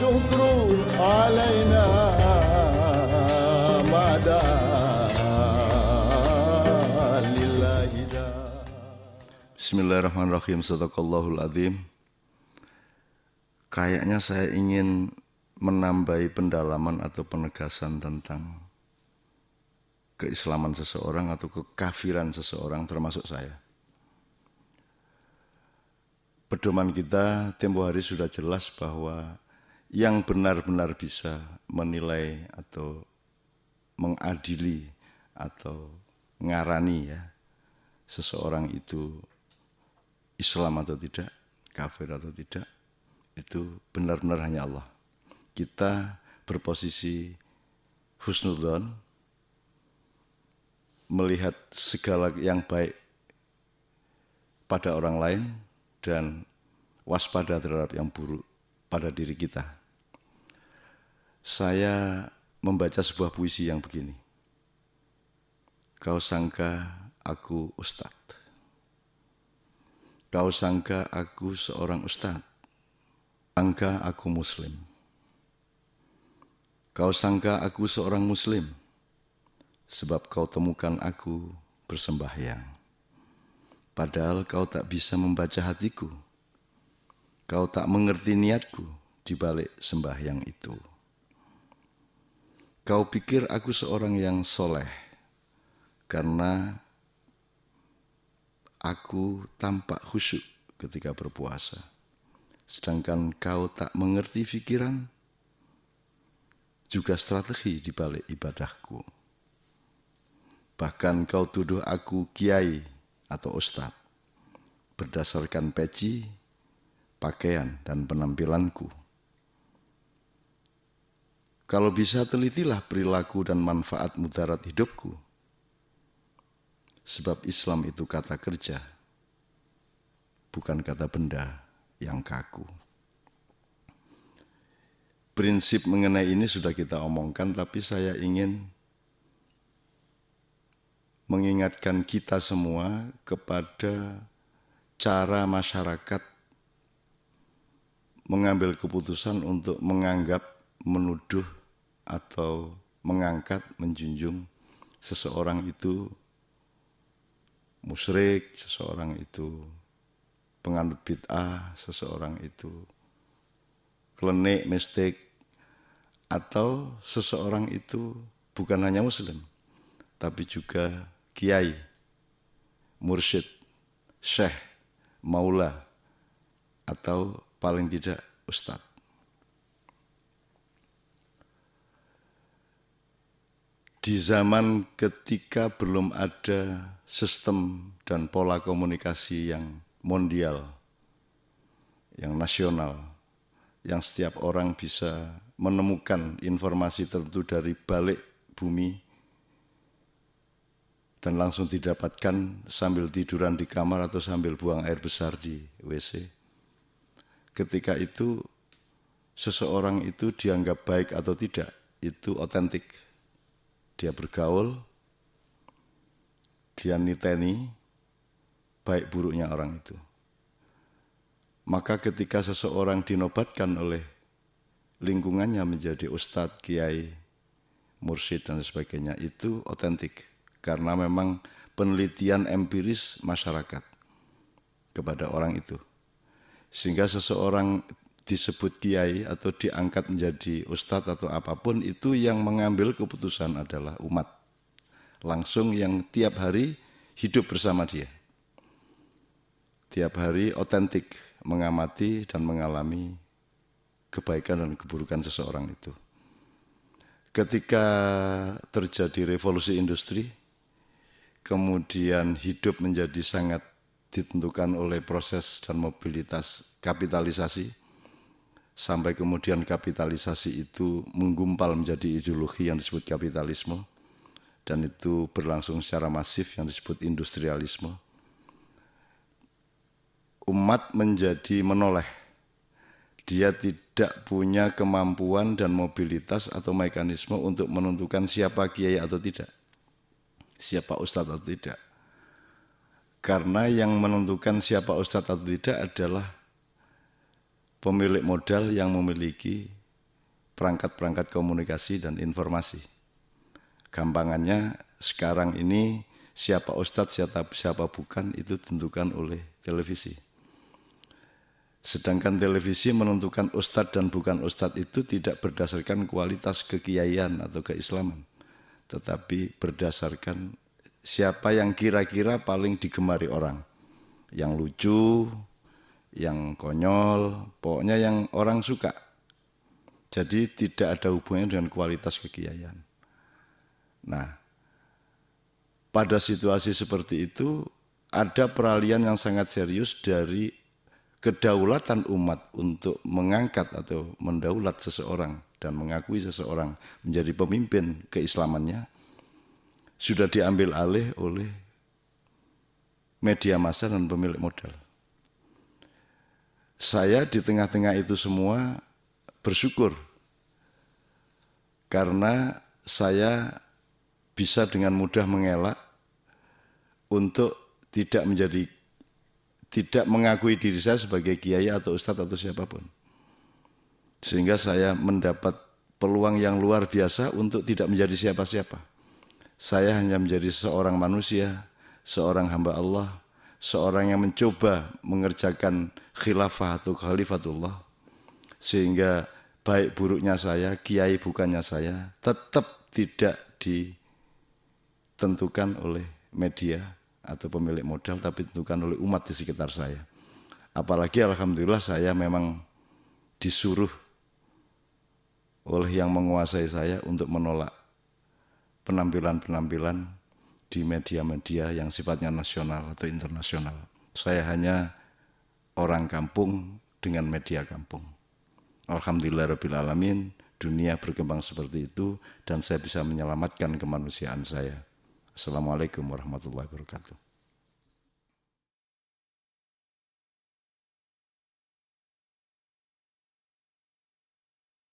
والشكر علينا ما دعا لله داع Bismillahirrahmanirrahim. Sadaqallahul azim. Kayaknya saya ingin menambahi pendalaman atau penegasan tentang keislaman seseorang atau kekafiran seseorang termasuk saya. Pedoman kita tempo hari sudah jelas bahwa yang benar-benar bisa menilai atau mengadili atau ngarani ya seseorang itu Islam atau tidak, kafir atau tidak, itu benar-benar hanya Allah. Kita berposisi husnudzon, melihat segala yang baik pada orang lain dan waspada terhadap yang buruk pada diri kita. Saya membaca sebuah puisi yang begini. Kau sangka aku ustadz. Kau sangka aku seorang ustadz. Sangka aku muslim. Kau sangka aku seorang muslim. Sebab kau temukan aku bersembahyang. Padahal kau tak bisa membaca hatiku. Kau tak mengerti niatku di balik sembahyang itu. Kau pikir aku seorang yang soleh karena aku tampak khusyuk ketika berpuasa. Sedangkan kau tak mengerti pikiran, juga strategi di balik ibadahku. Bahkan kau tuduh aku kiai atau ustadz berdasarkan peci, pakaian, dan penampilanku. Kalau bisa telitilah perilaku dan manfaat mudarat hidupku. Sebab Islam itu kata kerja, bukan kata benda yang kaku. Prinsip mengenai ini sudah kita omongkan, tapi saya ingin mengingatkan kita semua kepada cara masyarakat mengambil keputusan untuk menganggap, menuduh, atau mengangkat, menjunjung seseorang itu musyrik, seseorang itu penganut bid'ah, seseorang itu klenik, mistik, atau seseorang itu bukan hanya muslim, tapi juga kiai, mursyid, syekh, maula, atau paling tidak ustadz. Di zaman ketika belum ada sistem dan pola komunikasi yang mondial, yang nasional, yang setiap orang bisa menemukan informasi tertentu dari balik bumi dan langsung didapatkan sambil tiduran di kamar atau sambil buang air besar di WC. Ketika itu seseorang itu dianggap baik atau tidak, itu otentik. Dia bergaul, dia niteni baik buruknya orang itu. Maka ketika seseorang dinobatkan oleh lingkungannya menjadi ustadz, kiai, mursyid dan sebagainya itu otentik karena memang penelitian empiris masyarakat kepada orang itu. Sehingga seseorang disebut kiai atau diangkat menjadi ustadz atau apa pun itu yang mengambil keputusan adalah umat. Langsung yang tiap hari hidup bersama dia. Tiap hari otentik mengamati dan mengalami kebaikan dan keburukan seseorang itu. Ketika terjadi revolusi industri, kemudian hidup menjadi sangat ditentukan oleh proses dan mobilitas kapitalisasi, sampai kemudian kapitalisasi itu menggumpal menjadi ideologi yang disebut kapitalisme, dan itu berlangsung secara masif yang disebut industrialisme. Umat menjadi menoleh. Dia tidak punya kemampuan dan mobilitas atau mekanisme untuk menentukan siapa kiai atau tidak. Siapa ustadz atau tidak. Karena yang menentukan siapa ustadz atau tidak adalah pemilik modal yang memiliki perangkat-perangkat komunikasi dan informasi. Gampangannya sekarang ini siapa ustadz, siapa, siapa bukan itu tentukan oleh televisi. Sedangkan televisi menentukan ustadz dan bukan ustadz itu tidak berdasarkan kualitas kekiaian atau keislaman. Tetapi berdasarkan siapa yang kira-kira paling digemari orang. Yang lucu, yang konyol, pokoknya yang orang suka. Jadi tidak ada hubungannya dengan kualitas kekiaian. Nah, pada situasi seperti itu ada peralihan yang sangat serius dari kedaulatan umat untuk mengangkat atau mendaulat seseorang dan mengakui seseorang menjadi pemimpin keislamannya sudah diambil alih oleh media massa dan pemilik modal. Saya di tengah-tengah itu semua bersyukur karena saya bisa dengan mudah mengelak untuk tidak menjadi tidak mengakui diri saya sebagai kiai atau ustadz atau siapa pun. Sehingga saya mendapat peluang yang luar biasa untuk tidak menjadi siapa-siapa. Saya hanya menjadi seorang manusia, seorang hamba Allah, seorang yang mencoba mengerjakan khilafah atau khalifatullah. Sehingga baik buruknya saya, kiai bukannya saya, tetap tidak ditentukan oleh media atau pemilik modal tapi ditentukan oleh umat di sekitar saya. Apalagi alhamdulillah saya memang disuruh oleh yang menguasai saya untuk menolak penampilan-penampilan di media-media yang sifatnya nasional atau internasional. Saya hanya orang kampung dengan media kampung. Alhamdulillah Rabbil Alamin, dunia berkembang seperti itu dan saya bisa menyelamatkan kemanusiaan saya. Assalamualaikum warahmatullahi wabarakatuh.